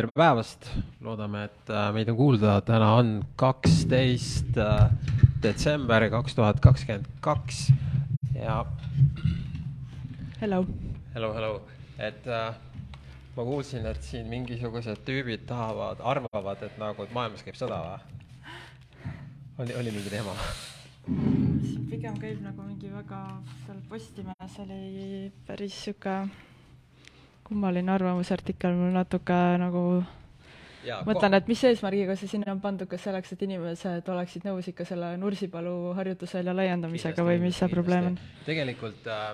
tere päevast, loodame, et äh, meid on kuulda, täna on kaksteist äh, detsember kaks tuhat kakskümmend kaks ja. Hello. Hello, hello, et äh, ma kuulsin, et siin mingisugused tüübid tahavad, arvavad, et nagu, et maailmas käib sõda või? oli, oli mingi teema? pigem käib nagu mingi väga, seal Postimehes oli päris sihuke kummaline arvamusartikkel, mul natuke nagu ja, mõtlen, et mis eesmärgiga see sinna on pandud, kas selleks, et inimesed oleksid nõus ikka selle Nursipalu harjutusvälja laiendamisega või mis see probleem on? tegelikult äh,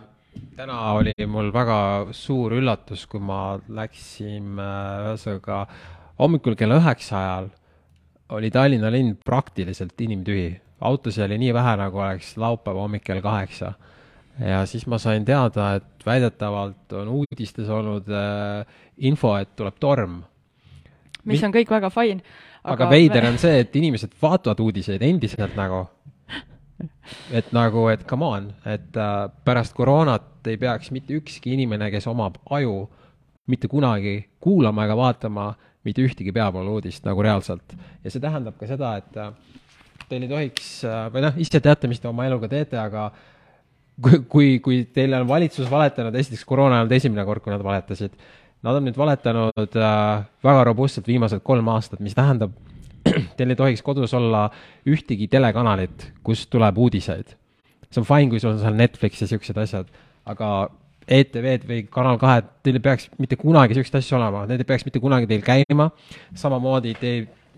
täna oli mul väga suur üllatus, kui ma läksin äh, ühesõnaga hommikul kella üheksa ajal oli Tallinna linn praktiliselt inimtühi. autosid oli nii vähe, nagu oleks laupäeva hommik kell kaheksa ja siis ma sain teada, et väidetavalt on uudistes olnud äh, info, et tuleb torm. mis on kõik väga fine. aga, aga veider on see, et inimesed vaatavad uudiseid endiselt nagu, et nagu, et come on, et äh, pärast koroonat ei peaks mitte ükski inimene, kes omab aju, mitte kunagi kuulama ega vaatama mitte ühtegi peavooluudist nagu reaalselt. ja see tähendab ka seda, et äh, teil ei tohiks, äh, või noh, ise teate, mis te oma eluga teete, aga kui, kui, kui teile on valitsus valetanud, esiteks koroona ei olnud esimene kord, kui nad valetasid, nad on nüüd valetanud äh, väga robustselt viimased kolm aastat, mis tähendab, teil ei tohiks kodus olla ühtegi telekanalit, kust tuleb uudiseid. see on fine, kui sul on seal Netflix ja siuksed asjad, aga ETV-d või Kanal kahed, teil ei peaks mitte kunagi siukseid asju olema, need ei peaks mitte kunagi teil käima. samamoodi te,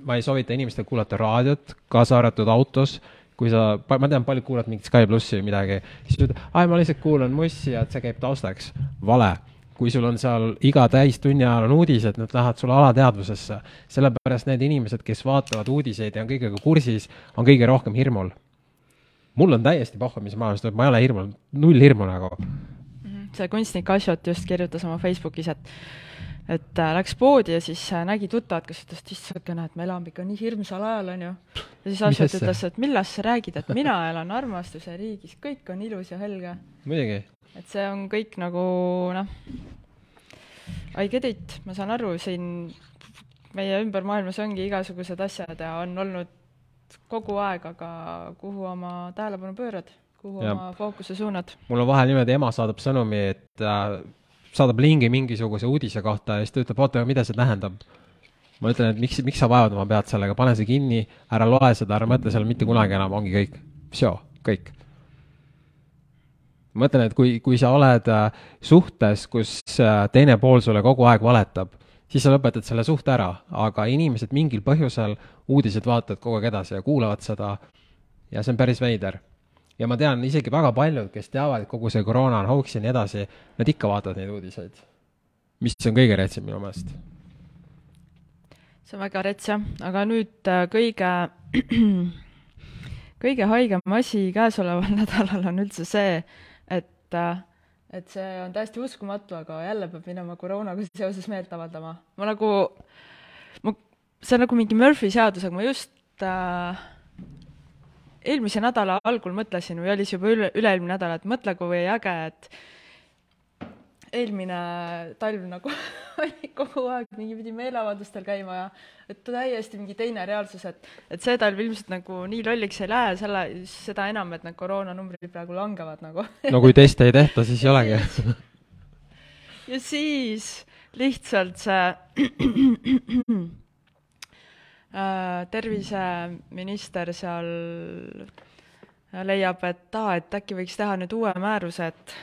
ma ei soovita inimestel kuulata raadiot, kaasa arvatud autos kui sa, ma tean, paljud kuulavad mingit Sky plussi või midagi, siis ütled, ai, ma lihtsalt kuulan mussi ja see käib taustaks. vale. kui sul on seal iga täistunni ajal on uudised, need lähevad sulle alateadvusesse. sellepärast need inimesed, kes vaatavad uudiseid ja on kõigega kursis, on kõige rohkem hirmul. mul on täiesti pohhu, mis maailmas toimub, ma ei ole hirmul, null hirmu nagu. Mhm. see kunstnik Ashot just kirjutas oma Facebookis, et et äh, läks poodi ja siis äh, nägi tuttavat, kes ütles, et issand, et me elame ikka nii hirmsal ajal, onju. ja siis Asjad ütles, et millest sa räägid, et mina elan armastuse riigis, kõik on ilus ja helge. muidugi. et see on kõik nagu noh, I get it, ma saan aru, siin meie ümber maailmas ongi igasugused asjad ja on olnud kogu aeg, aga kuhu oma tähelepanu pöörad, kuhu ja. oma fookuse suunad? mul on vahel niimoodi, ema saadab sõnumi, et äh, saadab lingi mingisuguse uudise kohta ja siis ta ütleb, oota, mida see tähendab. ma ütlen, et miks, miks sa vaevad oma pead sellega, pane see kinni, ära loe seda, ära mõtle seal mitte kunagi enam, ongi kõik. Kõik. ma mõtlen, et kui, kui sa oled äh, suhtes, kus äh, teine pool sulle kogu aeg valetab, siis sa lõpetad selle suhte ära, aga inimesed mingil põhjusel uudised vaatavad kogu aeg edasi ja kuulavad seda ja see on päris veider ja ma tean isegi väga paljud, kes teavad, et kogu see koroona on hoogs ja nii edasi, nad ikka vaatavad neid uudiseid. mis on kõige retsem minu meelest. see on väga rets jah, aga nüüd äh, kõige, kõige haigem asi käesoleval nädalal on üldse see, et äh, et see on täiesti uskumatu, aga jälle peab minema koroonaga seoses meelt avaldama. ma nagu, ma, see on nagu mingi Murphy seadus, aga ma just äh, eelmise nädala algul mõtlesin või oli see juba üle, üle-eelmine nädal, et mõtle, kui äge, et eelmine talv nagu oli kogu aeg mingi pidi meeleavaldustel käima ja et täiesti mingi teine reaalsus, et et see talv ilmselt nagu nii lolliks ei lähe, selle, seda enam, et need koroonanumbrid praegu langevad nagu. no kui teste ei tehta, siis ei olegi ja siis lihtsalt see terviseminister seal leiab, et aa, et äkki võiks teha nüüd uue määruse, et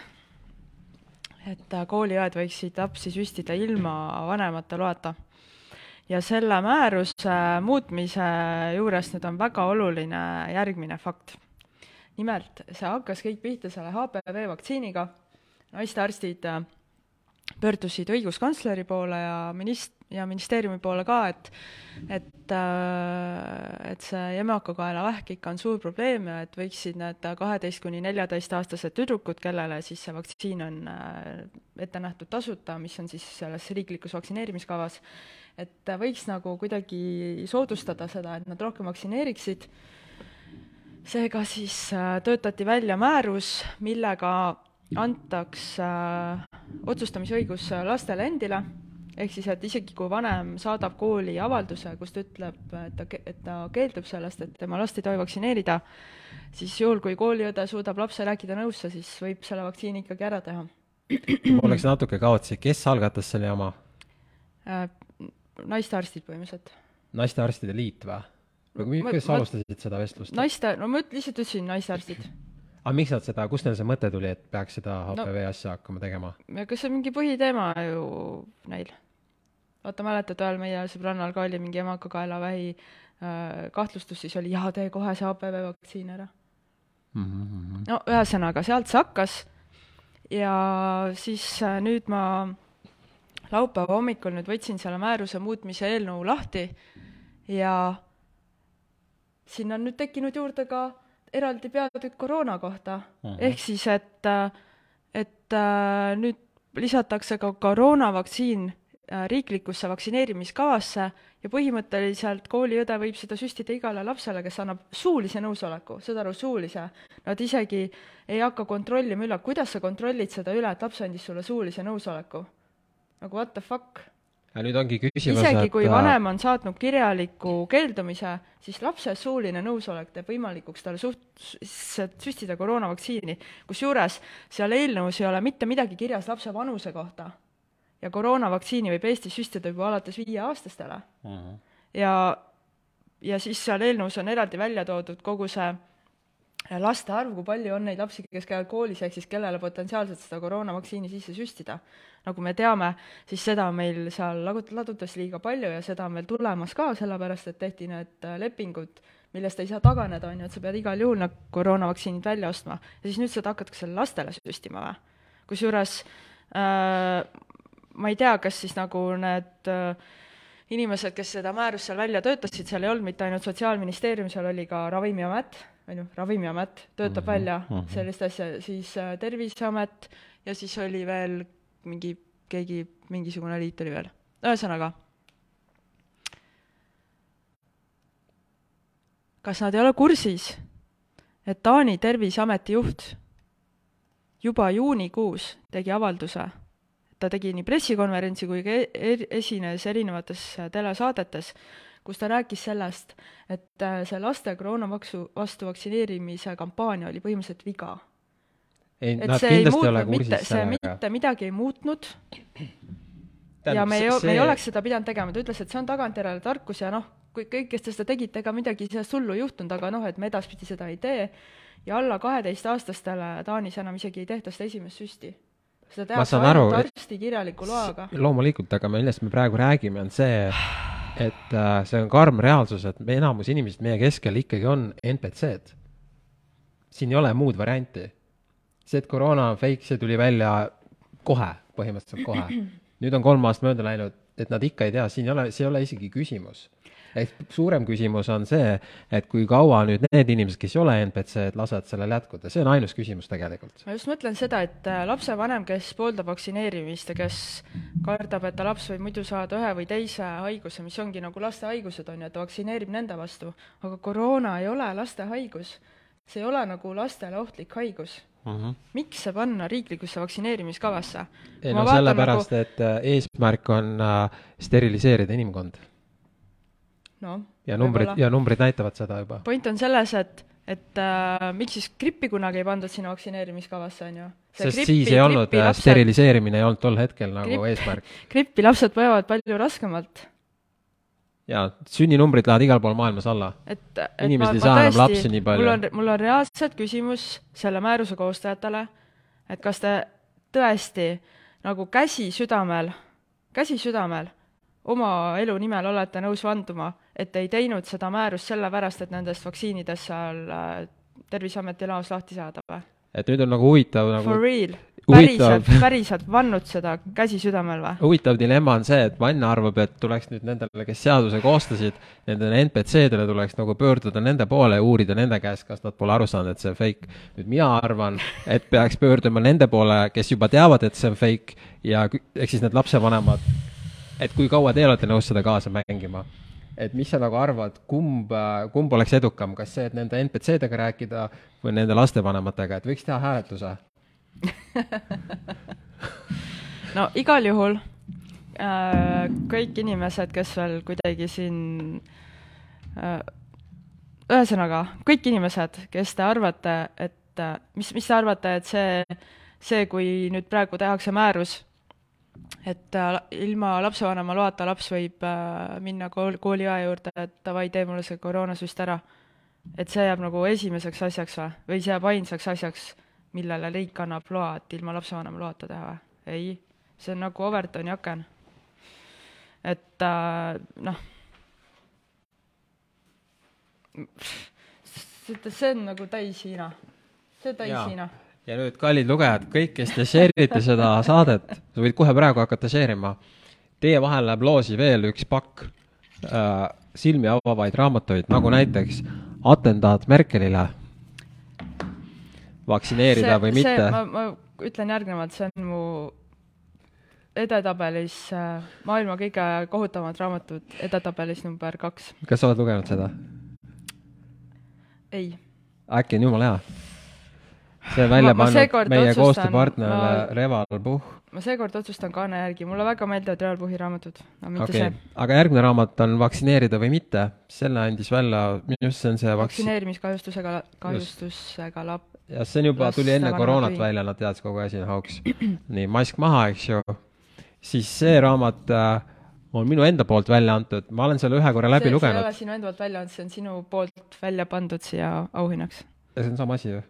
et kooliõed võiksid lapsi süstida ilma vanemate loata. ja selle määruse muutmise juures nüüd on väga oluline järgmine fakt. nimelt, see hakkas kõik pihta selle HPV vaktsiiniga, naistearstid pöördusid õiguskantsleri poole ja minist-, ja ministeeriumi poole ka, et et, äh, et see emakakaelavähk ikka on suur probleem ja et võiksid need kaheteist kuni neljateistaastased tüdrukud, kellele siis see vaktsiin on äh, ette nähtud tasuta, mis on siis selles riiklikus vaktsineerimiskavas, et võiks nagu kuidagi soodustada seda, et nad rohkem vaktsineeriksid, seega siis äh, töötati välja määrus, millega antaks äh, otsustamisõigus lastele endile ehk siis, et isegi kui vanem saadab kooli avalduse, kus ta ütleb, et ta, et ta keeldub sellest, et tema last ei tohi vaktsineerida, siis juhul, kui kooliõde suudab lapse rääkida nõusse, siis võib selle vaktsiini ikkagi ära teha. ma oleks natuke kaotsi, kes algatas selle jama? Äh, naistearstid põhimõtteliselt. naistearstide liit või? või kuidas sa alustasid seda vestlust? naiste, no ma lihtsalt ütlesin naistearstid aga miks nad seda, kust neil see mõte tuli, et peaks seda HPV no, asja hakkama tegema? kas see on mingi põhiteema ju neil? vaata, mäletad, ühel meie sõbrannal ka oli mingi emakakaelavähi äh, kahtlustus, siis oli jaa, tee kohe see HPV vaktsiin ära mm. -hmm. no ühesõnaga, sealt see hakkas ja siis äh, nüüd ma laupäeva hommikul nüüd võtsin selle määruse muutmise eelnõu lahti ja sinna on nüüd tekkinud juurde ka eraldi peatükk koroona kohta uh, -huh. ehk siis, et, et äh, nüüd lisatakse ka koroonavaktsiin Äh, riiklikusse vaktsineerimiskavasse ja põhimõtteliselt kooliõde võib seda süstida igale lapsele, kes annab suulise nõusoleku, saad aru, suulise. Nad isegi ei hakka kontrollima üle, kuidas sa kontrollid seda üle, et laps andis sulle suulise nõusoleku. nagu what the fuck ja nüüd ongi küsimus, isegi kui äh, vanem on saatnud kirjaliku keeldumise, siis lapse suuline nõusolek teeb võimalikuks talle suht-, süstida koroonavaktsiini. kusjuures seal eelnõus ei ole mitte midagi kirjas lapse vanuse kohta ja koroonavaktsiini võib Eestis süstida juba alates viieaastastele uh. -huh. ja, ja siis seal eelnõus on eraldi välja toodud kogu see laste arv, kui palju on neid lapsi, kes käivad koolis, ehk siis kellele potentsiaalselt seda koroonavaktsiini sisse süstida. nagu me teame, siis seda meil seal lagut-, ladutas liiga palju ja seda on veel tulemas ka, sellepärast et tehti need äh, lepingud, millest ei saa taganeda, on ju, et sa pead igal juhul need koroonavaktsiinid välja ostma. ja siis nüüd seda hakatakse lastele süstima või? kusjuures äh, ma ei tea, kas siis nagu need äh, inimesed, kes seda määrust seal välja töötasid, seal ei olnud mitte ainult Sotsiaalministeerium, seal oli ka Ravimiamet, on ju, Ravimiamet töötab mm -hmm, välja mm -hmm. sellist asja, siis äh, Terviseamet ja siis oli veel mingi, keegi, mingisugune liit oli veel. ühesõnaga, kas nad ei ole kursis, et Taani Terviseameti juht juba juunikuus tegi avalduse ta tegi nii pressikonverentsi kui ka e-, esines erinevates telesaadetes, kus ta rääkis sellest, et äh, see laste koroonavaksu vastu vaktsineerimise kampaania oli põhimõtteliselt viga. ei, nad kindlasti ei ole kursis sellega. mitte midagi ei muutnud Tähendab, ja me ei see..., me ei oleks seda pidanud tegema, ta ütles, et see on tagantjärele tarkus ja noh, kui kõik, kes te seda tegite, ega midagi sellest hullu ei juhtunud, aga noh, et me edaspidi seda ei tee ja alla kaheteistaastastele Taanis enam isegi ei tehta seda esimest süsti seda tehakse ainult arsti kirjaliku loaga. loomulikult, aga millest me praegu räägime, on see, et äh, see on karm reaalsus, et me enamus inimesed meie keskel ikkagi on NPC-d. siin ei ole muud varianti. see, et koroona on fake, see tuli välja kohe, põhimõtteliselt kohe. nüüd on kolm aastat mööda läinud, et nad ikka ei tea, siin ei ole, see ei ole isegi küsimus ehk suurem küsimus on see, et kui kaua nüüd need inimesed, kes ei ole NPC-d, lasevad sellel jätkuda, see on ainus küsimus tegelikult. ma just mõtlen seda, et äh, lapsevanem, kes pooldab vaktsineerimist ja kes kardab, et ta laps võib muidu saada ühe või teise haiguse, mis ongi nagu laste haigused, on ju, et ta vaktsineerib nende vastu, aga koroona ei ole laste haigus. see ei ole nagu lastele ohtlik haigus mhm. -huh. miks see panna riiklikusse vaktsineerimiskavasse? ei no sellepärast nagu..., et äh, eesmärk on äh, steriliseerida inimkond no, ja numbrid, ja numbrid näitavad seda juba. point on selles, et, et äh, miks siis grippi kunagi ei pandud sinna vaktsineerimiskavasse, on ju? sest grippi, siis ei olnud, äh, steriliseerimine ei olnud tol hetkel nagu Gripp, eesmärk. grippi lapsed põevad palju raskemalt. jaa, sünninumbrid lähevad igal pool maailmas alla. et, et inimesed ei saa enam lapsi nii palju. mul on, mul on reaalselt küsimus selle määruse koostajatele, et kas te tõesti nagu käsi südamel, käsi südamel oma elu nimel olete nõus vanduma, et ei teinud seda määrust sellepärast, et nendest vaktsiinidest seal äh, Terviseameti laos lahti saada või? et nüüd on nagu huvitav nagu For real? päriselt, päriselt vannud seda käsi südamel või? huvitav dilemma on see, et Vann arvab, et tuleks nüüd nendele, kes seaduse koostasid, nendele NPC-dele tuleks nagu pöörduda nende poole ja uurida nende käest, kas nad pole aru saanud, et see on fake. nüüd mina arvan, et peaks pöörduma nende poole, kes juba teavad, et see on fake ja ehk siis need lapsevanemad et kui kaua te olete nõus seda kaasa mängima? et mis sa nagu arvad, kumb, kumb oleks edukam, kas see, et nende NPC-dega rääkida või nende lastevanematega, et võiks teha hääletuse. No igal juhul äh, kõik inimesed, kes veel kuidagi siin äh, ühesõnaga, kõik inimesed, kes te arvate, et äh, mis, mis te arvate, et see, see, kui nüüd praegu tehakse määrus, et äh, ilma lapsevanema loata laps võib äh, minna kool, kooliõe juurde, et davai, tee mulle see koroonasüst ära. et see jääb nagu esimeseks asjaks või, või see jääb ainsaks asjaks, millele riik annab loa, et ilma lapsevanema loata teha või? ei, see on nagu Overtoni aken. et äh, noh, see, on nagu täis Hiina, see on täis. Hiina ja nüüd, kallid lugejad, kõik, kes te share ite seda saadet, sa võid kohe praegu hakata share ima. Teie vahel läheb loosi veel üks pakk äh, silmi avavaid raamatuid, nagu näiteks Atendaat Merkelile. vaktsineerida või mitte. ma, ma ütlen järgnevalt, see on mu edetabelis äh, maailma kõige kohutavamad raamatud, edetabelis number kaks. kas sa oled lugenud seda? ei. äkki on jumala hea? See välja Ma- pannud meie koostööpartner ma- Reval Puhh. ma seekord otsustan kaane järgi, mulle väga meeldivad Real Puhhi raamatud, aga mitte okay. see. aga järgmine raamat on Vaktsineerida või mitte. selle andis välja, minu arust see on see vaktsi-, vaktsineerimiskahjustusega, kahjustusega lap-, jah, see on juba, tuli enne koroonat või- välja, nad teadsid kogu asi on hauks. nii, mask maha, eks ju. siis see raamat äh, on minu enda poolt välja antud, ma olen selle ühe korra läbi see, see ei lugenud ole sinu enda poolt välja andnud, see on sinu poolt välja pandud siia auhinnaks. see on sama asi ju.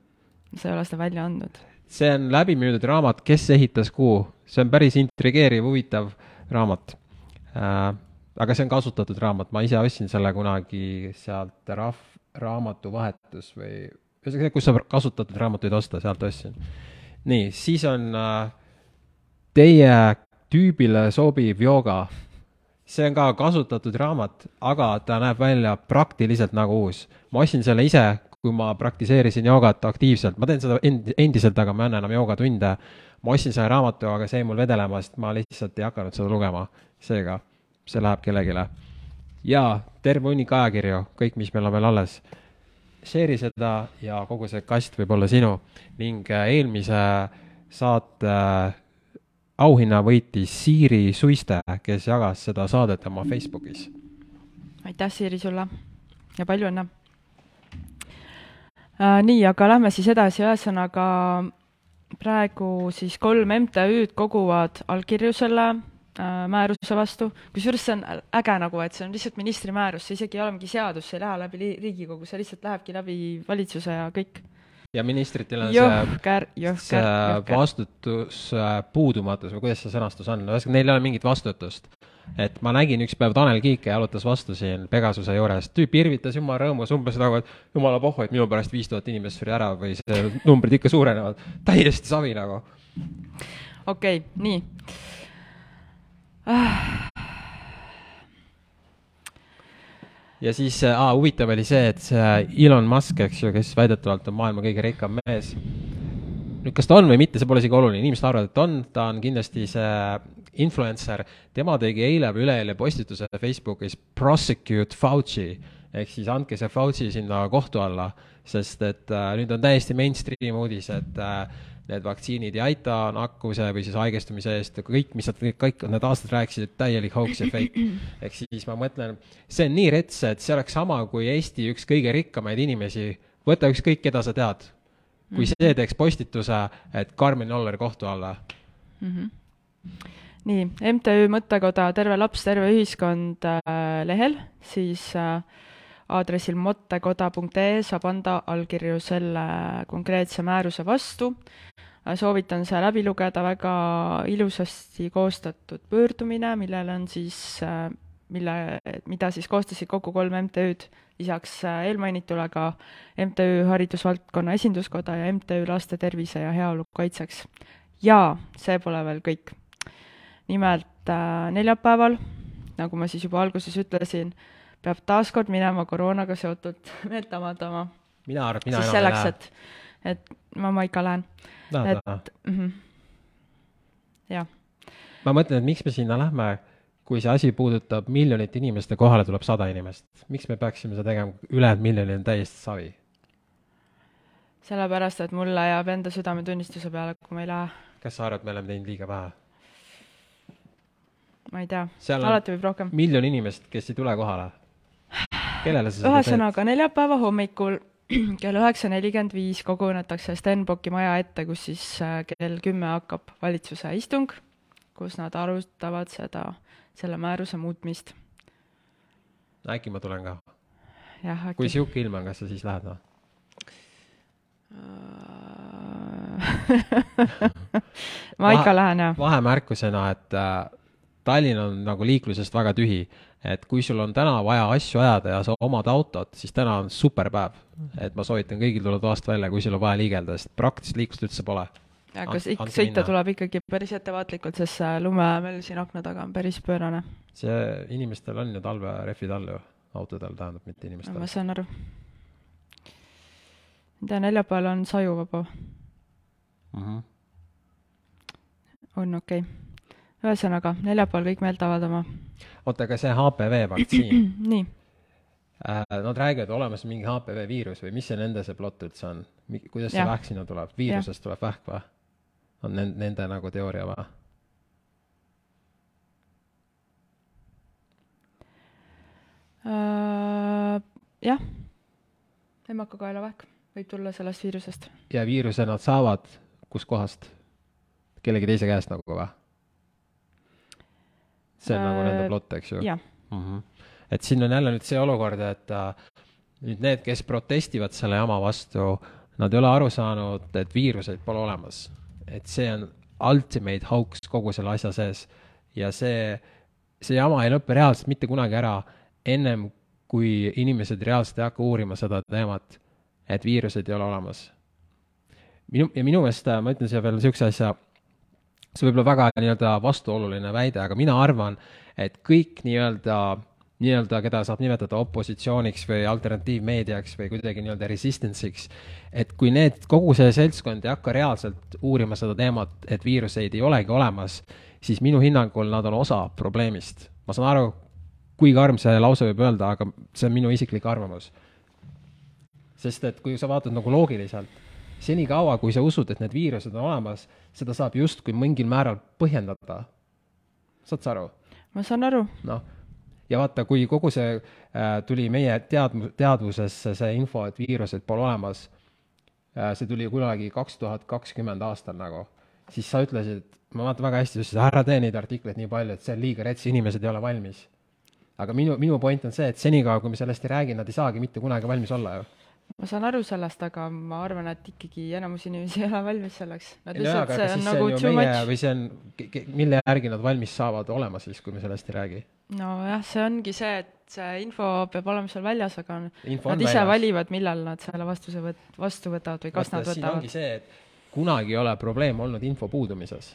Sa ei ole seda välja andnud. see on läbimüüdud raamat Kes ehitas kuu, see on päris intrigeeriv, huvitav raamat äh,. aga see on kasutatud raamat, ma ise ostsin selle kunagi sealt rahv-, raamatuvahetus või ühesõnaga, kus saab kasutatud raamatuid osta, sealt ostsin. nii, siis on äh, teie tüübile sobiv jooga. see on ka kasutatud raamat, aga ta näeb välja praktiliselt nagu uus. ma ostsin selle ise, kui ma praktiseerisin joogat aktiivselt, ma teen seda end-, endiselt, aga ma ei anna enam joogatunde. ma ostsin selle raamatu, aga see jäi mul vedelema, sest ma lihtsalt ei hakanud seda lugema. seega, see läheb kellelegi. ja terve hunnik ajakirju, kõik, mis meil on veel alles share'i seda ja kogu see kast võib olla sinu ning äh, eelmise saate äh, auhinna võitis Siiri Suiste, kes jagas seda saadet oma Facebookis. aitäh, Siiri, sulle ja palju õnne! Nii, aga lähme siis edasi, ühesõnaga praegu siis kolm MTÜ-d koguvad allkirju selle äh, määruse vastu, kusjuures see on äge nagu, et see on lihtsalt ministri määrus, see isegi ei ole mingi seadus, see ei lähe läbi Riigikogu, see lihtsalt lähebki läbi valitsuse ja kõik. ja ministritel on see, jõhker, jõhker, see jõhker. vastutus äh, puudumatus või kuidas see sõnastus on, ühesõnaga neil ei ole mingit vastutust. Et ma nägin üks päev Tanel Kiike jalutas vastu siin Pegasuse juures, tüüp irvitas jumala rõõmus umbes nagu, et jumala pohhu, et minu pärast viis tuhat inimest suri ära või see numbrid ikka suurenevad. täiesti savi nagu. okei okay,, nii ja siis aa, huvitav oli see, et see Elon Musk, eks ju, kes väidetavalt on maailma kõige rikkam mees. Nüüd, kas ta on või mitte, see pole isegi oluline, inimesed arvavad, et on, ta on kindlasti see influencer. tema tegi eile või üleeile postituse Facebookis prosecute Fauci. Ehk siis andke see Fauci sinna kohtu alla, sest et äh, nüüd on täiesti mainstream uudis, et äh, need vaktsiinid ei aita nakkuse või siis haigestumise eest, kõik, mis nad kõik need aastad rääkisid, täielik hoax ja fake. ehk siis ma mõtlen, see on nii rets, et see oleks sama, kui Eesti üks kõige rikkamaid inimesi, võta ükskõik, keda sa tead, kui see teeks postituse, et Karmen Joller kohtu alla. nii, MTÜ Mõttekoda Terve laps, terve ühiskond äh, lehel, siis äh, aadressil mottekoda.ee saab anda allkirju selle konkreetse määruse vastu. soovitan see läbi lugeda, väga ilusasti koostatud pöördumine, millel on siis, mille, mida siis koostasid kokku kolm MTÜ-d, lisaks eelmainitule ka MTÜ Haridusvaldkonna Esinduskoda ja MTÜ Laste Tervise ja Heaolu Kaitseks. ja see pole veel kõik. nimelt äh, neljapäeval, nagu ma siis juba alguses ütlesin, peab taaskord minema koroonaga seotult meelt avaldama. mina arvan, et mina siis enam selleks, ei lähe. et, et ma, ma ikka lähen. Lähed et- mm -hmm. jah, ma mõtlen, et miks me sinna lähme, kui see asi puudutab miljonit inimest ja kohale tuleb sada inimest. miks me peaksime seda tegema, ülejäänud miljoni on täiesti savi? sellepärast, et mulle jääb enda südametunnistuse peale, kui ma ei lähe. kas sa arvad, me oleme teinud liiga vähe? ma ei tea, alati võib rohkem. miljon inimest, kes ei tule kohale. kellele sa seda ühesõnaga neljapäeva hommikul kell üheksa nelikümmend viis kogunetakse Stenbocki maja ette, kus siis äh, kell kümme hakkab valitsuse istung, kus nad arutavad seda, selle määruse muutmist. äkki ma tulen ka. jah, kui sihuke ilm on, kas sa siis lähed või? ma ikka lähen jah. vahemärkusena, et äh, Tallinn on nagu liiklusest väga tühi, et kui sul on täna vaja asju ajada ja sa omad autot, siis täna on super päev. et ma soovitan kõigil tulla toast välja, kui sul on vaja liigelda, sest praktilist liiklust üldse pole. Aga ikka sõita minna. tuleb ikkagi päris ettevaatlikult, sest see lumemöll siin akna taga on päris pöörane. see, inimestel on ju talverehvid all ju, autodel tähendab, mitte ma inimestel. saan aru. ma tean, neljapäeval on sajuvaba, Mm -hmm. on okei okay.. ühesõnaga, neljapäeval kõik meelt avaldama. oota, aga see HPV vaktsiin, nii, nad räägivad olemas mingi HPV viirus või mis see nende see plott üldse on? kuidas see Jah. vähk sinna tuleb, viirusest tuleb vähk või? On nende, nende nagu teooria või? Äh, jah, emakakaelavähk võib tulla sellest viirusest. ja viiruse nad saavad kuskohast? kellegi teise käest nagu või? see on nagu nende Äh, plott, eks ju? jah, et siin on jälle nüüd see olukord, et äh, nüüd need, kes protestivad selle jama vastu, nad ei ole aru saanud, et viiruseid pole olemas. Et see on ultimate hoax kogu selle asja sees ja see, see jama ei lõpe reaalselt mitte kunagi ära, ennem kui inimesed reaalselt ei hakka uurima seda teemat, et viiruseid ei ole olemas. minu, ja minu meelest äh, ma ütlen siia veel niisuguse asja, see võib olla väga nii-öelda vastuoluline väide, aga mina arvan, et kõik nii-öelda, nii-öelda, keda saab nimetada opositsiooniks või alternatiivmeediaks või kuidagi nii-öelda resistance'iks, et kui need, kogu see seltskond ei hakka reaalselt uurima seda teemat, et viiruseid ei olegi olemas, siis minu hinnangul nad on osa probleemist. ma saan aru, kui karm see lause võib öelda, aga see on minu isiklik arvamus. sest et kui sa vaatad nagu loogiliselt, senikaua, kui sa usud, et need viirused on olemas, seda saab justkui mingil määral põhjendada. saad sa aru? ma saan aru, noh, ja vaata, kui kogu see äh, tuli meie teadm-, teadvusesse see info, et viirused pole olemas äh,, see tuli kunagi kaks tuhat kakskümmend aastal nagu, siis sa ütlesid, ma mäletan väga hästi, sa ütlesid, ära tee neid artikleid nii palju, et see on liiga rets, inimesed ei ole valmis. aga minu, minu point on see, et senikaua, kui me sellest ei räägi, nad ei saagi mitte kunagi valmis olla ju. Ma saan aru sellest, aga ma arvan, et ikkagi enamus inimesi ei ole valmis selleks. Nad lihtsalt, aga see on nagu too much. või see on, mille järgi nad valmis saavad olema siis, kui me sellest ei räägi? nojah, see ongi see, et see info peab olema seal väljas, aga info nad on ise väljas. valivad, millal nad selle vastuse võt-, vastu võtavad või kas Vaata, nad siin ongi võtavad. see, et kunagi ei ole probleem olnud info puudumises.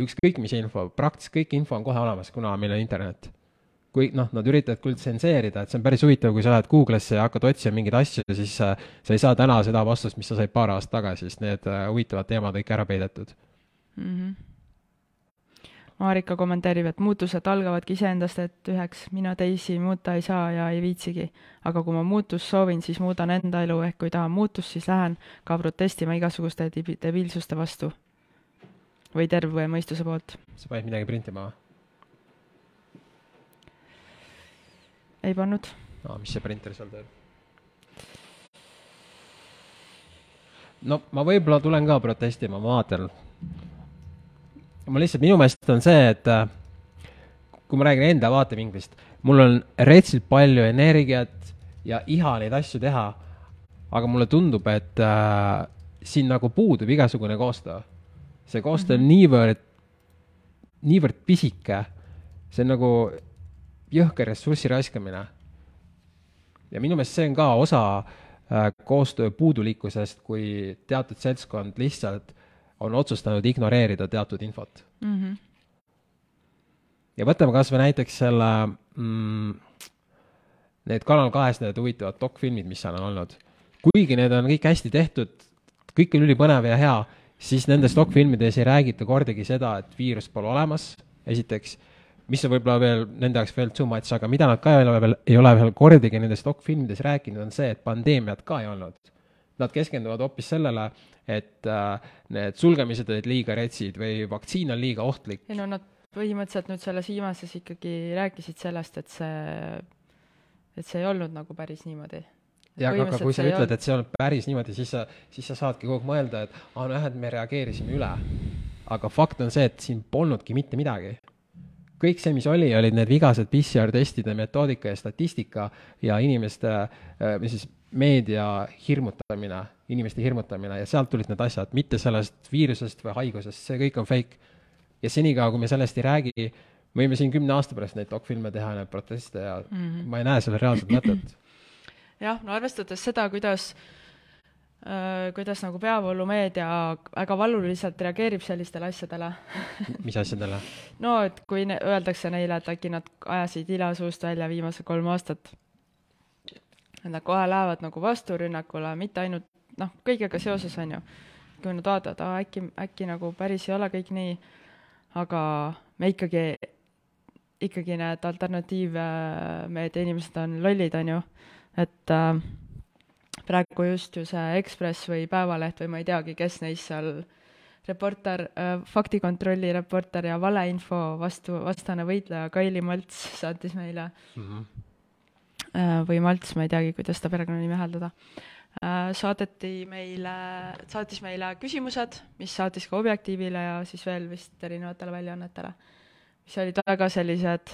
ükskõik mis info, praktiliselt kõik info on kohe olemas, kuna meil on internet. Kui noh, nad üritavad küll tsenseerida, et see on päris huvitav, kui sa lähed Google'isse ja hakkad otsima mingeid asju, siis äh, sa ei saa täna seda vastust, mis sa said paar aastat tagasi, sest need äh, huvitavad teemad on kõik ära peidetud. Mhm. Marika kommenteerib, et muutused algavadki iseendast, et üheks mina teisi muuta ei saa ja ei viitsigi. aga kui ma muutust soovin, siis muudan enda elu, ehk kui tahan muutust, siis lähen ka protestima igasuguste debi- debiilsuste vastu. või terve mõistuse poolt. sa panid midagi printima või? Ei pannud. aa, mis see printer seal teeb? no ma võib-olla tulen ka protestima, ma vaatan. ma lihtsalt, minu meelest on see, et äh, kui ma räägin enda vaatevinklist, mul on retsilt palju energiat ja iha neid asju teha, aga mulle tundub, et äh, siin nagu puudub igasugune koostöö. see koostöö on niivõrd, niivõrd pisike, see on nagu jõhker ressursi raiskamine. ja minu meelest see on ka osa äh, koostöö puudulikkusest, kui teatud seltskond lihtsalt on otsustanud ignoreerida teatud infot. Mm -hmm. ja võtame kas või näiteks selle mm,, need Kanal kahes need huvitavad dokfilmid, mis seal on olnud. kuigi need on kõik hästi tehtud, kõik on ülipõnev ja hea, siis nendes dokfilmides ei räägita kordagi seda, et viirust pole olemas, esiteks, mis on võib-olla veel nende jaoks veel too much, aga mida nad ka ei ole veel, ei ole veel kordagi nendes dokfilmides rääkinud, on see, et pandeemiat ka ei olnud. Nad keskenduvad hoopis sellele, et äh, need sulgemised olid liiga retsid või vaktsiin on liiga ohtlik. ei no nad põhimõtteliselt nüüd selles viimases ikkagi rääkisid sellest, et see, et see ei olnud nagu päris niimoodi. ja aga, aga kui sa ütled, et see on päris niimoodi, siis sa, siis sa saadki kogu aeg mõelda, et aa nojah, et me reageerisime üle. aga fakt on see, et siin polnudki mitte midagi kõik see, mis oli, olid need vigased PCR-testide metoodika ja statistika ja inimeste, või siis meedia hirmutamine, inimeste hirmutamine ja sealt tulid need asjad, mitte sellest viirusest või haigusest, see kõik on fake. ja senikaua, kui me sellest ei räägi, võime siin kümne aasta pärast neid dokfilme teha, neid proteste ja mm -hmm. ma ei näe sellel reaalset mõtet. jah, no arvestades seda, kuidas äh, kuidas nagu peavoolumeedia väga valuliselt reageerib sellistele asjadele mis asjadele? no et kui ne öeldakse neile, et äkki nad ajasid ila suust välja viimased kolm aastat et nad kohe lähevad nagu vasturünnakule, mitte ainult noh, kõigega seoses, on ju. kui nad vaatavad, aa äkki, äkki nagu päris ei ole kõik nii, aga me ikkagi, ikkagi need alternatiivmeedia inimesed on lollid, on ju, et äh, praegu just ju see Ekspress või Päevaleht või ma ei teagi, kes neist seal reporter äh,, faktikontrolli reporter ja valeinfo vastu, vastane võitleja Kaili Malts saatis meile mm -hmm või Malts, ma ei teagi, kuidas seda perekonnanime hääldada, äh, saadeti meile, saatis meile küsimused, mis saatis ka Objektiivile ja siis veel vist erinevatele väljaannetele, mis olid väga sellised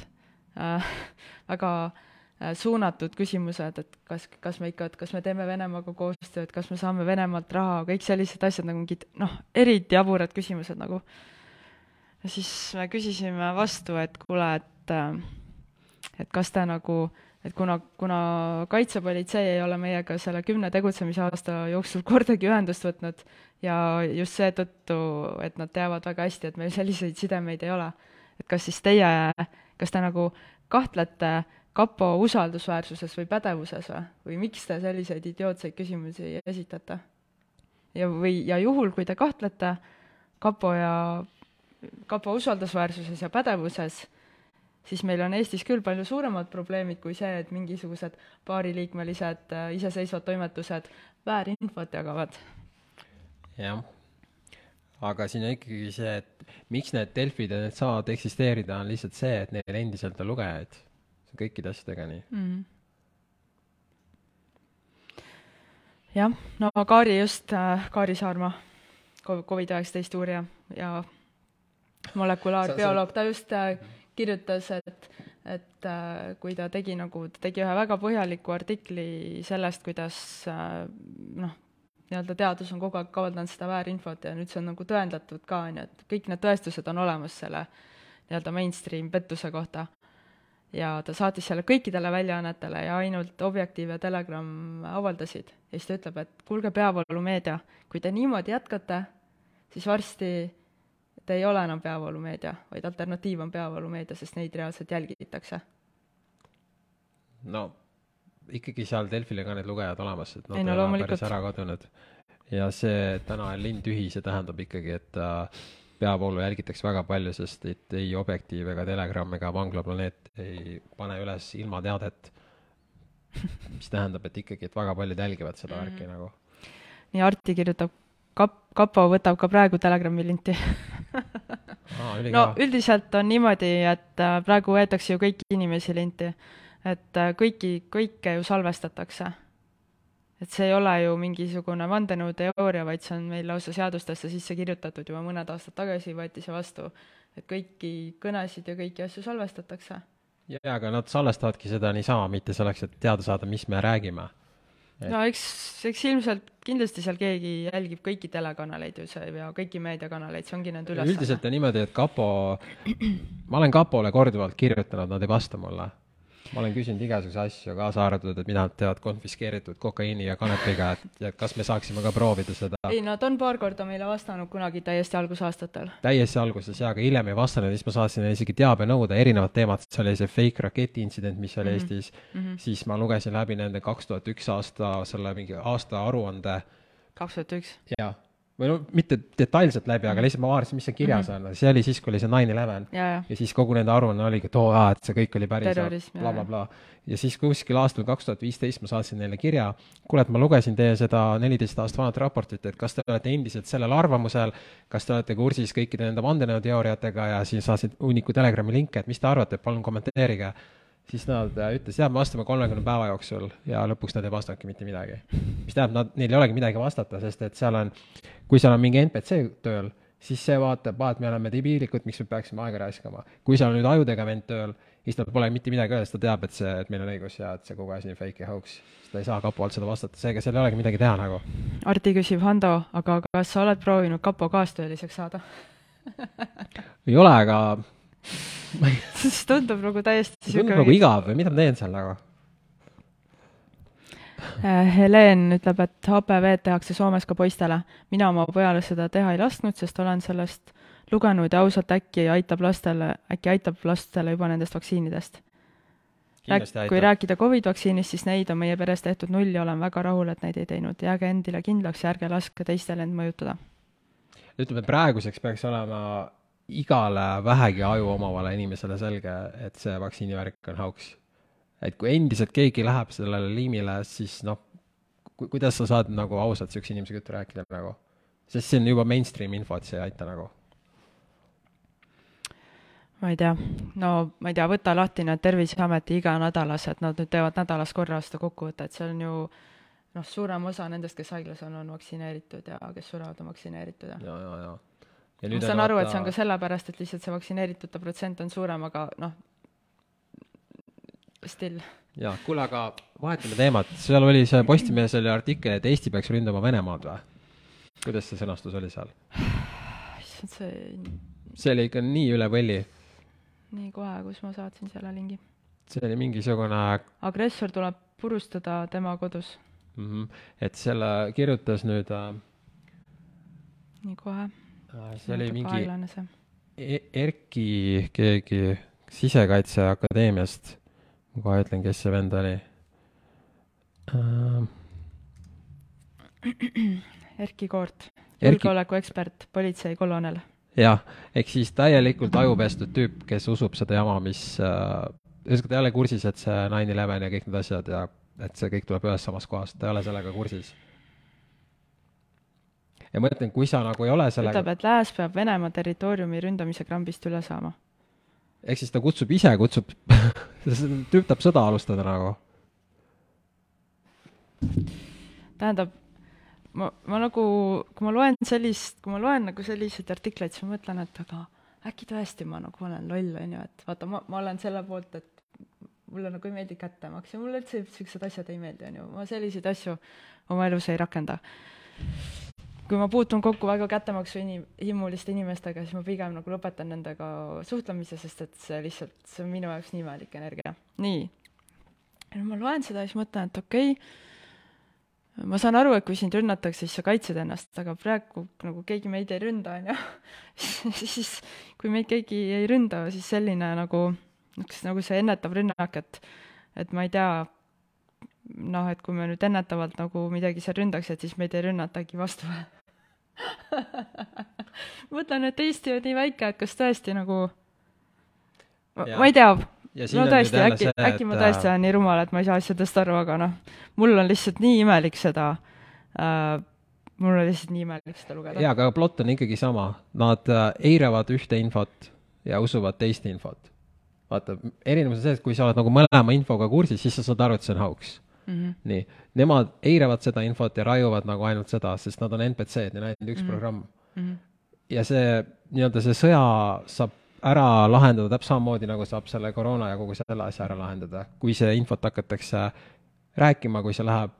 äh, väga äh, suunatud küsimused, et kas, kas me ikka, et kas me teeme Venemaaga koostööd, kas me saame Venemaalt raha, kõik sellised asjad nagu mingid noh, eriti jaburad küsimused nagu. ja siis me küsisime vastu, et kuule, et et kas te nagu äh, et kuna, kuna kaitsepolitsei ei ole meiega selle kümne tegutsemisaasta jooksul kordagi ühendust võtnud ja just seetõttu, et nad teavad väga hästi, et meil selliseid sidemeid ei ole, et kas siis teie, kas te nagu kahtlete kapo usaldusväärsuses või pädevuses või, või miks te selliseid idiootseid küsimusi esitate? ja, või, ja juhul, kui te kahtlete kapo ja, kapo usaldusväärsuses ja pädevuses, siis meil on Eestis küll palju suuremad probleemid kui see, et mingisugused paariliikmelised äh, iseseisvad toimetused väärinfot jagavad. jah, aga siin on ikkagi see, et miks need Delfid ja need saavad eksisteerida, on lihtsalt see, et neil endiselt on lugejaid. Kõikide asjadega nii mm. jah, no Kaari just äh,, Kaari Saarma, Covid-19 uurija ja molekulaarbioloog, ta just äh, kirjutas, et, et äh, kui ta tegi nagu, ta tegi ühe väga põhjaliku artikli sellest, kuidas äh, noh, nii-öelda teadus on kogu aeg avaldanud seda väärinfot ja nüüd see on nagu tõendatud ka, on ju, et kõik need tõestused on olemas selle nii-öelda mainstream pettuse kohta. Ja ta saatis selle kõikidele väljaannetele ja ainult Objektiiv ja Telegram avaldasid. ja siis ta ütleb, et kuulge, peavoolumeedia, kui te niimoodi jätkate, siis varsti et ei ole enam peavoolumeedia, vaid alternatiiv on peavoolumeedia, sest neid reaalselt jälgitakse. no ikkagi seal Delfile ka need lugejad olemas, et nad ei, no, ei ole päris ära kadunud. ja see täna on linn tühi, see tähendab ikkagi, et äh, peavoolu jälgitakse väga palju, sest et ei Objektiiv ega Telegram ega Vanglaplaneet ei pane üles ilmateadet mis tähendab, et ikkagi, et väga paljud jälgivad seda värki mm nagu. nii Arti kirjutab kap-, kapo võtab ka praegu Telegrami linti Aa, no üldiselt on niimoodi, et äh, praegu võetakse ju kõiki inimesi linti. et äh, kõiki, kõike ju salvestatakse. Et see ei ole ju mingisugune vandenõuteooria, vaid see on meil lausa seadustesse sisse kirjutatud juba mõned aastad tagasi võeti see vastu, et kõiki kõnesid ja kõiki asju salvestatakse. jaa, aga nad salvestavadki seda niisama, mitte selleks, et teada saada, mis me räägime et.... no eks, eks ilmselt kindlasti seal keegi jälgib kõiki telekanaleid ju see ja kõiki meediakanaleid, see ongi nende ülesanne. üldiselt on niimoodi, et kapo, ma olen kapole korduvalt kirjutanud, nad ei vasta mulle ma olen küsinud igasuguseid asju, kaasa arvatud, et mida nad teevad konfiskeeritud kokaiini ja kanepiga, et kas me saaksime ka proovida seda. ei, nad on paar korda meile vastanud kunagi täiesti algusaastatel. täiesti alguses jaa, aga hiljem ei vastanud ja siis ma saatsin isegi teabenõude, erinevad teemad, see oli see fake raketi intsident, mis oli mm -hmm. Eestis mm, -hmm. siis ma lugesin läbi nende kaks tuhat üks aasta selle mingi aastaaruande. kaks tuhat üks? jaa või no mitte detailselt läbi, aga lihtsalt ma vaatasin, mis seal kirjas on, see oli siis, kui oli see nine eleven. ja, ja. ja siis kogu nende aruanne oligi, et oo aa, et see kõik oli päris Terrorism, bla, bla, bla. ja siis kuskil aastal kaks tuhat viisteist ma saatsin neile kirja, kuule, et ma lugesin teie seda neliteist aastat vanat raportit, et kas te olete endiselt sellel arvamusel, kas te olete kursis kõikide nende vandenõuteooriatega ja siis saatsin hunniku Telegrami linke, et mis te arvate, palun kommenteerige siis nad äh, ütlesid, jah, me vastame kolmekümne päeva jooksul ja lõpuks nad ei vastanudki mitte midagi. mis tähendab, nad, neil ei olegi midagi vastata, sest et seal on, kui seal on mingi NPC tööl, siis see vaatab, aa, et me oleme debiilikud, miks me peaksime aega raiskama. kui seal on nüüd ajudega vend tööl, siis tal pole mitte midagi öelda, sest ta teab, et see, et meil on õigus ja et see kogu asi on fake ja hoax. ta ei saa kapo alt seda vastata, seega seal ei olegi midagi teha nagu. Arti küsib, Hando, aga kas sa oled proovinud kapo kaastööliseks saada ei ole, aga siis tundub nagu täiesti tundub nagu igav või mida ma teen seal nagu? Helen ütleb, et HPV-d tehakse Soomes ka poistele. mina oma pojale seda teha ei lasknud, sest olen sellest lugenud ja ausalt äkki aitab lastele, äkki aitab lastele juba nendest vaktsiinidest. Kui rääkida Covid vaktsiinist, siis neid on meie peres tehtud null ja olen väga rahul, et neid ei teinud. jääge endile kindlaks ja ärge laske teistel end mõjutada. ütleme, praeguseks peaks olema igale vähegi aju omavale inimesele selge, et see vaktsiinivärk on hauks. et kui endiselt keegi läheb sellele liimile, siis noh, kuidas sa saad nagu ausalt niisuguse inimesega juttu rääkida nagu? sest see on juba mainstream info, et see ei aita nagu. ma ei tea, no ma ei tea, võta lahti need Terviseameti iganädalased, nad nüüd teevad nädalas korra seda kokkuvõtet, see on ju noh, suurem osa nendest, kes haiglas on, on vaktsineeritud ja kes surevad, on vaktsineeritud ja. ja, ja, ja ma saan aru vaata..., et see on ka sellepärast, et lihtsalt see vaktsineeritute protsent on suurem, aga noh, still. jaa, kuule, aga vahetame teemat, seal oli see Postimehes oli artikkel, et Eesti peaks ründama Venemaad või? kuidas see sõnastus oli seal? issand, see see oli ikka nii üle võlli. nii, kohe, kus ma saatsin selle lingi. see oli mingisugune agressor tuleb purustada tema kodus mm. -hmm. et selle kirjutas nüüd äh... nii, kohe see oli mingi e Erki keegi Sisekaitseakadeemiast, ma kohe ütlen, kes see vend oli. Uh.... Erki Koort, julgeolekuekspert, politseikolonel. jah, ehk siis täielikult ajupestud tüüp, kes usub seda jama, mis uh,, ühesõnaga ta ei ole kursis, et see nine eleven ja kõik need asjad ja et see kõik tuleb ühest samast kohast, ta ei ole sellega kursis ja ma ütlen, kui sa nagu ei ole sellega ütleb, et Lääs peab Venemaa territooriumi ründamise krambist üle saama. ehk siis ta kutsub ise, kutsub tüüp tahab sõda alustada nagu. tähendab, ma, ma nagu, kui ma loen sellist, kui ma loen nagu selliseid artikleid, siis ma mõtlen, et aga äkki tõesti ma nagu olen loll, on ju, et vaata, ma, ma olen selle poolt, et mulle nagu ei meeldi kättemaks ja mulle üldse niisugused asjad ei meeldi, on ju, ma selliseid asju oma elus ei rakenda kui ma puutun kokku väga kättemaksu inim-, himmuliste inimestega, siis ma pigem nagu lõpetan nendega suhtlemise, sest et see lihtsalt, see on minu jaoks nii imelik energia. nii. ja ma loen seda ja siis mõtlen, et okei okay,, ma saan aru, et kui sind rünnatakse, siis sa kaitsed ennast, aga praegu nagu keegi meid ei ründa, on ju, siis kui meid keegi ei ründa, siis selline nagu, nagu see ennetav rünnak, et et ma ei tea, noh, et kui me nüüd ennetavalt nagu midagi seal ründaks, et siis meid ei rünnatagi vastu mõtlen, et Eesti on nii väike, et kas tõesti nagu, ma ei tea, no tõesti, äkki, äkki ma tõesti olen nii rumal, et ma ei saa asjadest aru, aga noh, mul on lihtsalt nii imelik seda äh,, mul on lihtsalt nii imelik seda lugeda. jaa, aga plott on ikkagi sama, nad äh, eiravad ühte infot ja usuvad teist infot. vaata, erinevus on see, et kui sa oled nagu mõlema infoga kursis, siis sa saad aru, et see on hauks mm. -hmm. nii, nemad eiravad seda infot ja raiuvad nagu ainult seda, sest nad on NPC-d, neil on ainult üks mm -hmm. programm mm. -hmm. ja see nii-öelda see sõja saab ära lahendada täpselt samamoodi, nagu saab selle koroona ja kogu selle asja ära lahendada, kui see infot hakatakse rääkima, kui see läheb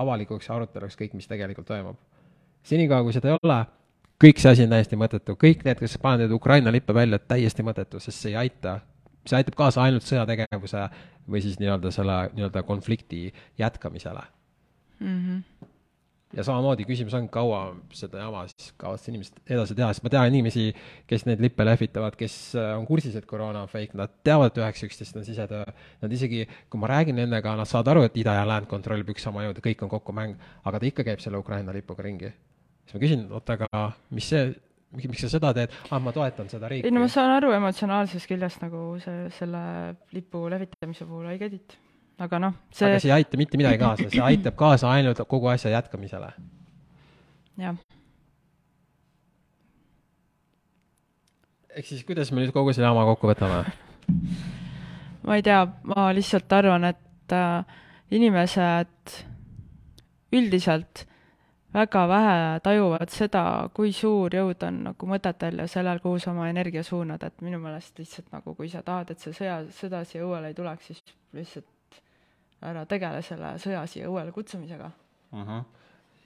avalikuks aruteluks, kõik, mis tegelikult toimub. senikaua, kui seda ei ole, kõik see asi on täiesti mõttetu, kõik need, kes panevad Ukraina lippe välja, täiesti mõttetu, sest see ei aita see aitab kaasa ainult sõjategevuse või siis nii-öelda selle nii-öelda konflikti jätkamisele. Mm. -hmm. ja samamoodi küsimus on, kaua seda jama siis kavatsevad inimesed edasi teha, sest ma tean inimesi, kes neid lippe lehvitavad, kes äh, on kursis, et koroona on fake, nad teavad, et üheksa üksteist on sisetöö, nad isegi, kui ma räägin nendega, nad saavad aru, et ida ja läänd kontrollib üks sama jõud ja kõik on kokku mäng, aga ta ikka käib selle Ukraina lipuga ringi. Siis ma küsin, oota, aga mis see, miks sa seda teed? ah, ma toetan seda riiki. ei no ma saan aru emotsionaalsest küljest nagu see, selle lipu levitamise puhul, I get it. aga noh, see. aga see ei aita mitte midagi kaasa, see aitab kaasa ainult kogu asja jätkamisele. jah. ehk siis, kuidas me nüüd kogu selle jama kokku võtame? ma ei tea, ma lihtsalt arvan, et äh, inimesed üldiselt väga vähe tajuvad seda, kui suur jõud on nagu mõtetel ja sellel, kuhu sa oma energia suunad, et minu meelest lihtsalt nagu kui sa tahad, et see sõja, sõda siia õuele ei tuleks, siis lihtsalt ära tegele selle sõja siia õuele kutsumisega uh. -huh.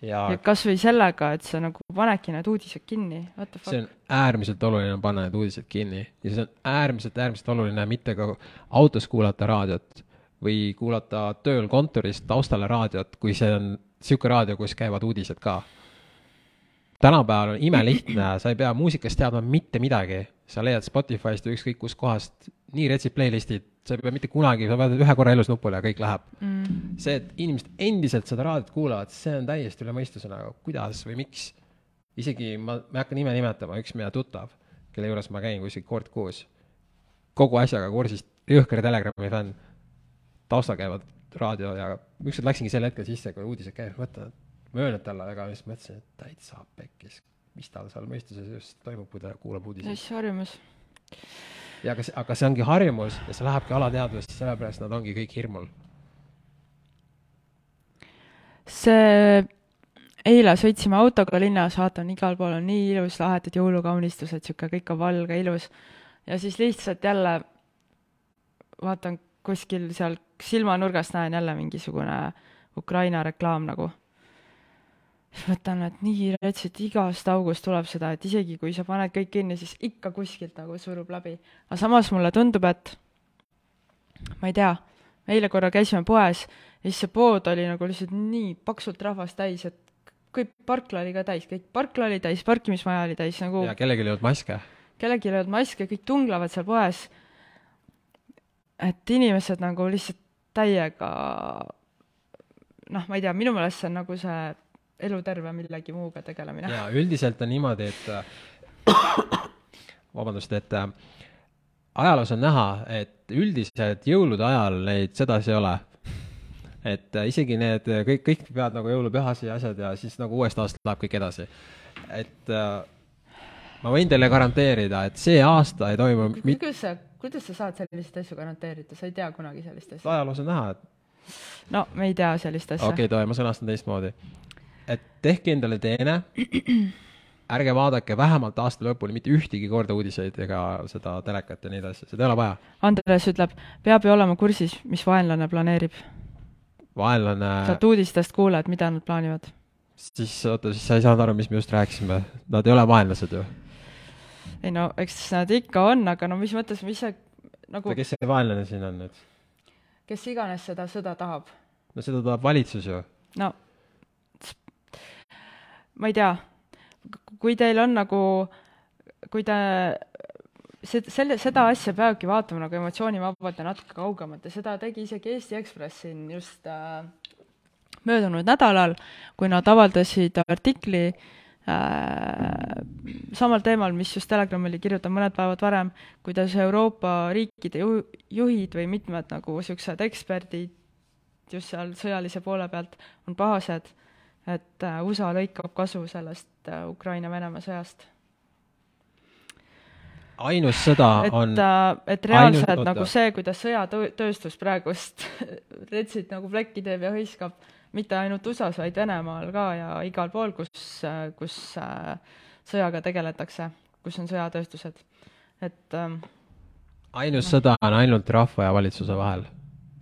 ja, ja kas või sellega, et sa nagu panedki need uudised kinni, what the fuck. see on äärmiselt oluline panna need uudised kinni ja see on äärmiselt, äärmiselt oluline mitte ka autos kuulata raadiot või kuulata tööl kontoris taustale raadiot, kui see on niisugune raadio, kus käivad uudised ka. tänapäeval on imelihtne, sa ei pea muusikast teadma mitte midagi, sa leiad Spotify'st või ükskõik kuskohast nii retsid playlist'id, sa ei pea mitte kunagi, sa vajutad ühe korra elus nupule ja kõik läheb. Mm.. see, et inimesed endiselt seda raadiot kuulavad, see on täiesti üle mõistuse nagu, kuidas või miks. isegi ma, ma ei hakka nime nimetama, üks meie tuttav, kelle juures ma käin kuskil kord kuus, kogu asjaga kursis, jõhker Telegrami fänn, taustal käivad raadio ja ükskord läksingi sel hetkel sisse, kui uudised käivad, ma öelnud talle, aga siis mõtlesin, et täitsa pekkis, mis tal seal mõistuses just toimub, kui ta kuulab uudiseid. mis harjumus. ja aga see, aga see ongi harjumus ja see lähebki alateadvusesse, sellepärast nad ongi kõik hirmul. see, eile sõitsime autoga linnas, vaatan, igal pool on nii ilus, lahedad jõulukaunistused, sihuke kõik on valge, ilus. ja siis lihtsalt jälle vaatan kuskil seal silmanurgast näen jälle mingisugune Ukraina reklaam nagu. siis mõtlen, et nii retsit igast august tuleb seda, et isegi kui sa paned kõik kinni, siis ikka kuskilt nagu surub läbi. aga samas mulle tundub, et ma ei tea, eile korra käisime poes ja siis see pood oli nagu lihtsalt nii paksult rahvast täis, et kõik parkla oli ka täis, kõik parkla oli täis, parkimismaja oli täis nagu. ja kellelgi ei olnud maske. kellelgi ei olnud maske, kõik tunglevad seal poes. Et inimesed nagu lihtsalt täiega noh, ma ei tea, minu meelest see on nagu see eluterve millegi muuga tegelemine. jaa, üldiselt on niimoodi, et vabandust, et äh, ajaloos on näha, et üldiselt jõulude ajal neid sedasi ei ole. et äh, isegi need kõik, kõik peavad nagu jõulupühasi ja asjad ja siis nagu uuest aastast läheb kõik edasi. et äh, ma võin teile garanteerida, et see aasta ei toimu kuidas sa, kuidas sa saad selliseid asju garanteerida, sa ei tea kunagi sellist asja? ajaloos on näha, et. no me ei tea sellist asja. okei okay,, Toe, ma sõnastan teistmoodi. et tehke endale teene, ärge vaadake vähemalt aasta lõpuni mitte ühtegi korda uudiseid ega seda telekat ja neid asju, seda ei ole vaja. Andres ütleb, peab ju olema kursis, mis vaenlane planeerib. vaenlane. saad uudistest kuuled, mida nad plaanivad. siis oota, siis sa ei saanud aru, mis me just rääkisime, nad ei ole vaenlased ju ei no eks nad ikka on, aga no mis mõttes, mis see nagu kes see vaenlane siin on nüüd? kes iganes seda sõda tahab. no seda tahab valitsus ju. no ma ei tea, kui teil on nagu, kui te see, selle, seda asja peabki vaatama nagu emotsioonivabalt ja natuke kaugemalt ja seda tegi isegi Eesti Ekspress siin just äh, möödunud nädalal, kui nad avaldasid artikli äh, samal teemal, mis just Telegram oli kirjutanud mõned päevad varem, kuidas Euroopa riikide ju-, juhid või mitmed nagu niisugused eksperdid just seal sõjalise poole pealt on pahased, et äh, USA lõikab kasu sellest äh, Ukraina-Venemaa sõjast. ainus sõda et, on et reaalselt ainus, nagu see, kuidas sõjatööstus praegust retsit nagu plekki teeb ja hõiskab mitte ainult USA-s, vaid Venemaal ka ja igal pool, kus, kus äh, sõjaga tegeletakse, kus on sõjatööstused, et ähm, ainus sõda on ainult rahva ja valitsuse vahel.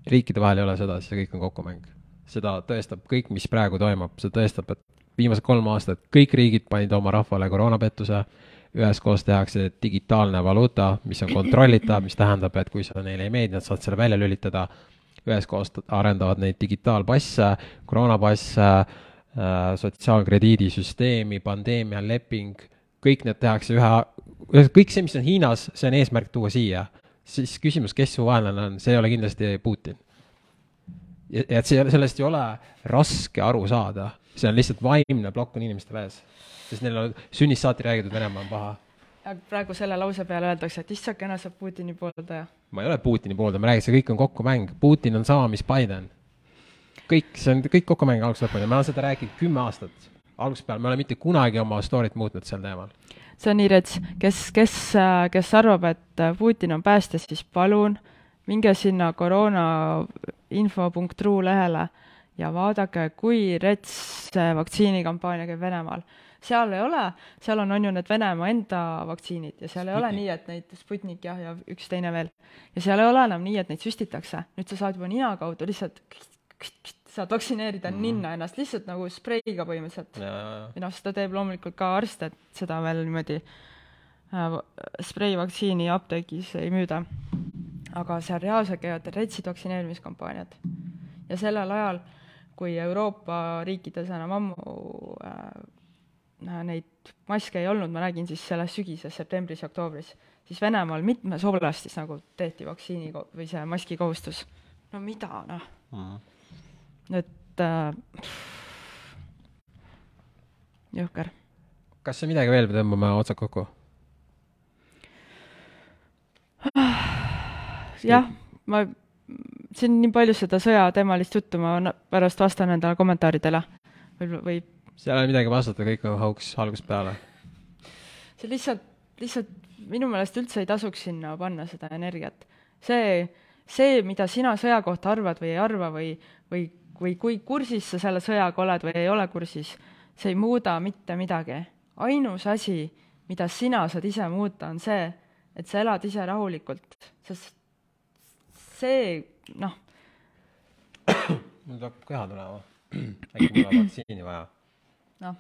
riikide vahel ei ole sõda, see kõik on kokkumäng. seda tõestab kõik, mis praegu toimub, see tõestab, et viimased kolm aastat kõik riigid panid oma rahvale koroonapettuse, üheskoos tehakse digitaalne valuuta, mis on kontrollitav, mis tähendab, et kui see neile ei meeldi, nad saavad selle välja lülitada üheskoos arendavad neid digitaalpasse, koroonapasse äh,, sotsiaalkrediidisüsteemi, pandeemialeping, kõik need tehakse ühe, kõik see, mis on Hiinas, see on eesmärk tuua siia. siis küsimus, kes su vaenlane on, see ei ole kindlasti Putin. et see, sellest ei ole raske aru saada, see on lihtsalt vaimne plokk on inimestel ees. sest neil on sünnist saati räägitud, Venemaa on paha. praegu selle lause peale öeldakse, et issakene, sa Putini pooldaja. Ma ei ole Putini pooldaja, ma räägin, see kõik on kokkumäng. Putin on sama, mis Biden. kõik, see on kõik kokkumäng algusest lõpuni, ma olen seda rääkinud kümme aastat. algusest peale, me ei ole mitte kunagi oma story't muutnud sel teemal see on nii rets, kes, kes, kes arvab, et Putin on päästja, siis palun minge sinna koroonainfo.ru lehele ja vaadake, kui rets vaktsiinikampaania käib Venemaal. Seal ei ole, seal on, on ju need Venemaa enda vaktsiinid ja seal Sputnik. ei ole nii, et neid, Sputnik jah, ja üks teine veel. ja seal ei ole enam nii, et neid süstitakse, nüüd sa saad juba nina kaudu lihtsalt saad vaktsineerida mm, ninna ennast lihtsalt nagu spreiga põhimõtteliselt. ja noh, seda teeb loomulikult ka arst, et seda veel niimoodi äh, spreivaktsiini apteegis ei müüda. aga seal reaalselt käivad retsid vaktsineerimiskampaaniad. ja sellel ajal, kui Euroopa riikides enam ammu neid maske ei olnud, ma räägin siis sellest sügises, septembris ja oktoobris, siis Venemaal mitmes oblastis nagu tehti vaktsiini või see maski kohustus. no mida, noh mm. -hmm et äh, jõhker. kas sa midagi veel tõmbame otsad kokku? jah, ma, siin nii palju seda sõjateemalist juttu, ma pärast vastan endale kommentaaridele või, või seal ei ole midagi vastata, kõik on hauks algusest peale. see lihtsalt, lihtsalt minu meelest üldse ei tasuks sinna panna seda energiat. see, see, mida sina sõja kohta arvad või ei arva või, või või kui kursis sa selle sõjaga oled või ei ole kursis, see ei muuda mitte midagi. ainus asi, mida sina saad ise muuta, on see, et sa elad ise rahulikult, sest see, noh. mul tuleb keha tulema. äkki mul on vaktsiini vaja. Noh.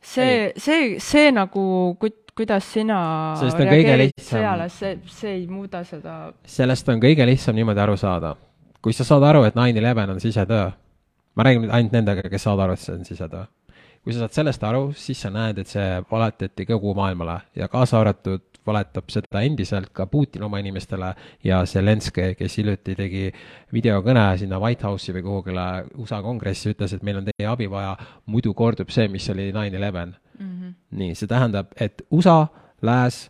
see, see, see nagu, kuidas sina reageerid sõjale, see, see ei muuda seda. sellest on kõige lihtsam niimoodi aru saada kui sa saad aru, et nine eleven on sisetöö, ma räägin nüüd ainult nendega, kes saavad aru, et see on sisetöö. kui sa saad sellest aru, siis sa näed, et see valetati kogu maailmale ja kaasa arvatud valetab seda endiselt ka Putin oma inimestele ja Zelenskõi, kes hiljuti tegi videokõne sinna White House'i või kuhugile USA kongressi, ütles, et meil on teie abi vaja, muidu kordub see, mis oli nine eleven. Mhm. nii, see tähendab, et USA, Lääs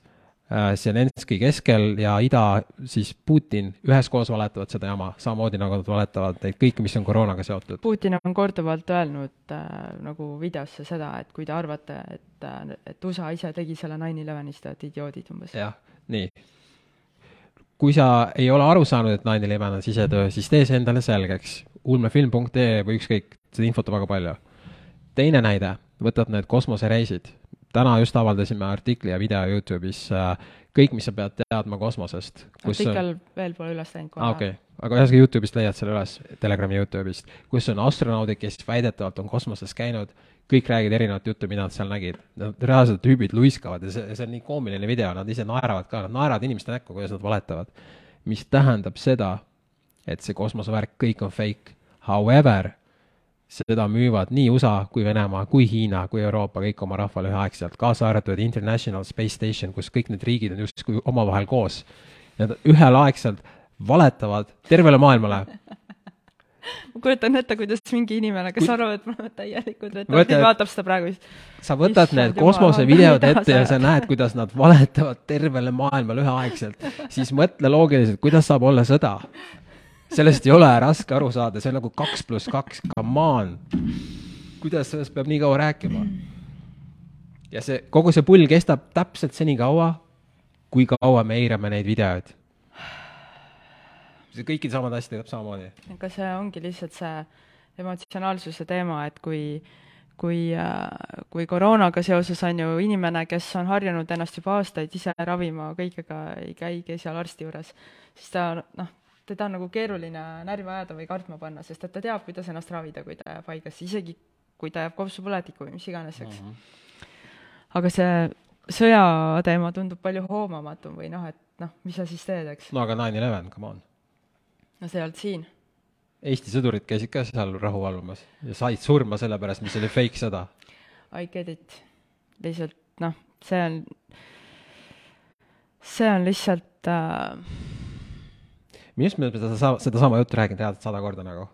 Äh, Zelenskõi keskel ja ida, siis Putin üheskoos valetavad seda jama, samamoodi nagu nad valetavad neid kõike, mis on koroonaga seotud. Putin on korduvalt öelnud äh, nagu videosse seda, et kui te arvate, et, äh, et USA ise tegi selle nine eleven'i, siis te olete idioodid umbes. jah, nii. kui sa ei ole aru saanud, et nine eleven on sisetöö, siis tee see endale selgeks. ulmefilm.ee või ükskõik, seda infot on väga palju. teine näide, võtad need kosmosereisid täna just avaldasime artikli ja video Youtube'is äh, kõik, mis sa pead teadma kosmosest. artikkel on... veel pole üles läinud kohe ah,. okei okay., aga ühesõnaga Youtube'ist leiad selle üles, Telegrami Youtube'ist, kus on astronaudid, kes väidetavalt on kosmoses käinud, kõik räägivad erinevat juttu, mida nad seal nägid. Nad reaalselt tüübid luiskavad ja see, see on nii koomiline video, nad ise naeravad ka, nad naeravad inimeste näkku, kuidas nad valetavad. mis tähendab seda, et see kosmosevärk, kõik on fake. However seda müüvad nii USA kui Venemaa kui Hiina kui Euroopa kõik oma rahvale üheaegselt, kaasa arvatud International Space Station, kus kõik need riigid on justkui omavahel koos. Nad ühelaegselt valetavad tervele maailmale ma kujutan ette, kuidas mingi inimene, kes Kui... arvab, et me oleme täielikud retardid, vaatab seda praegu siis. sa võtad Issand need kosmosevideod ette ja sa näed, kuidas nad valetavad tervele maailmale üheaegselt, siis mõtle loogiliselt, kuidas saab olla sõda sellest ei ole raske aru saada, see on nagu kaks pluss kaks, come on. kuidas sellest peab nii kaua rääkima? ja see, kogu see pull kestab täpselt senikaua, kui kaua me eirame neid videoid. Kõikide samade asjadega samamoodi. aga see ongi lihtsalt see emotsionaalsuse teema, et kui kui, kui koroonaga seoses on ju inimene, kes on harjunud ennast juba aastaid ise ravima, kõigega ei käigi seal arsti juures, siis ta noh, teda on nagu keeruline närvi ajada või kartma panna, sest et ta teab, kuidas ennast ravida, kui ta jääb haigesse, isegi kui ta jääb kopsupõletikku või mis iganes, eks mm. -hmm. aga see sõja teema tundub palju hoomamatum või noh, et noh, mis sa siis teed, eks. no aga nine eleven, come on. No see ei olnud siin. Eesti sõdurid käisid ka seal rahu valvamas ja said surma selle pärast, mis oli fake sõda. I get it. lihtsalt noh, see on, see on lihtsalt äh, minu arust me oleme seda, sedasama juttu rääkinud reaalselt sada korda nagu.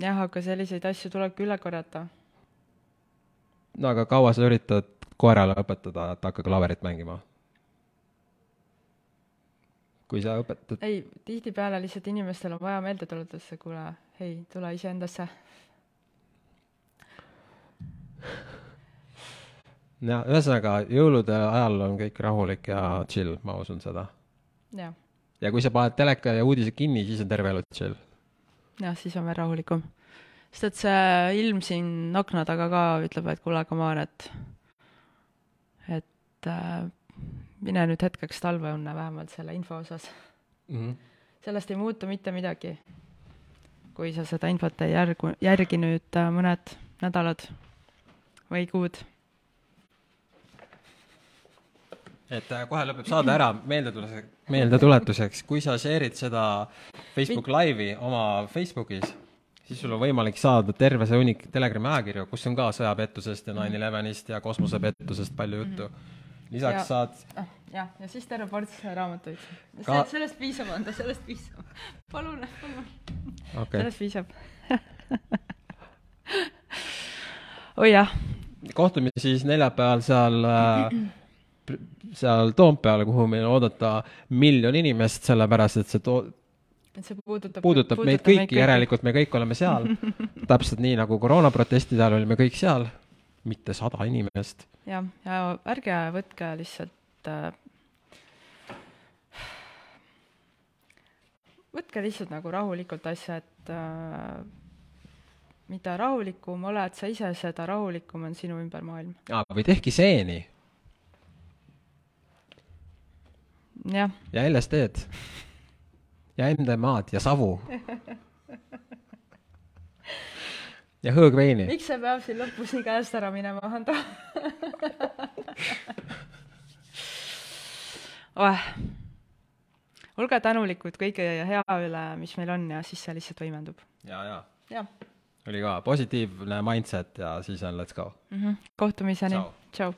jah, aga selliseid asju tulebki üle korrata. no aga kaua sa üritad koerale õpetada, et hakka klaverit mängima? Kui sa õpetad, ei, tihtipeale lihtsalt inimestel on vaja meelde tuletada, kuule, hei, tule iseendasse. ja ühesõnaga jõulude ajal on kõik rahulik ja chill, ma usun seda. ja kui sa paned teleka ja uudised kinni, siis on terve elu chill. jah, siis on veel rahulikum. sest et see ilm siin akna taga ka ütleb, et kuule, come on, et, et äh, mine nüüd hetkeks talve unne vähemalt selle info osas. sellest ei muutu mitte midagi. kui sa seda infot ei järgu, järgi nüüd äh, mõned nädalad või kuud et äh, kohe lõpeb saade ära, meeldetuletuseks, meeldetuletuseks, kui sa share'id seda Facebook Live'i oma Facebookis, siis sul on võimalik saada terve see hunnik Telegrami ajakirju, kus on ka sõjapettusest ja nine elevenist ja kosmosepettusest palju juttu. Lisaks Ja- saad, ah,. jah, ja siis terve ports raamatuid Ka- sellest piisab, Ando, sellest piisab. palun, palun. okay., sellest piisab. oi jah, kohtume siis neljapäeval seal äh,, seal Toompeal, kuhu meil oodata miljon inimest, sellepärast et see to-, et see puudutab puudutab meid kõiki, järelikult me kõik oleme seal. täpselt nii nagu koroonaprotestide ajal olime kõik seal, mitte sada inimest. jah, ja ärge võtke lihtsalt äh, võtke lihtsalt nagu rahulikult asja, et äh, mida rahulikum oled sa ise, seda rahulikum on sinu ümber maailm. või tehke seeni jah, ja LSD-d ja MDMA-d ja savu. ja hõõgveini. miks see peab siin lõpus nii käest ära minema, Hando? oeh, olge tänulikud kõige hea üle, mis meil on ja siis see lihtsalt võimendub. ja, ja jah oli ka positiivne mindset ja siis on let's go. mm -hmm., kohtumiseni tšau.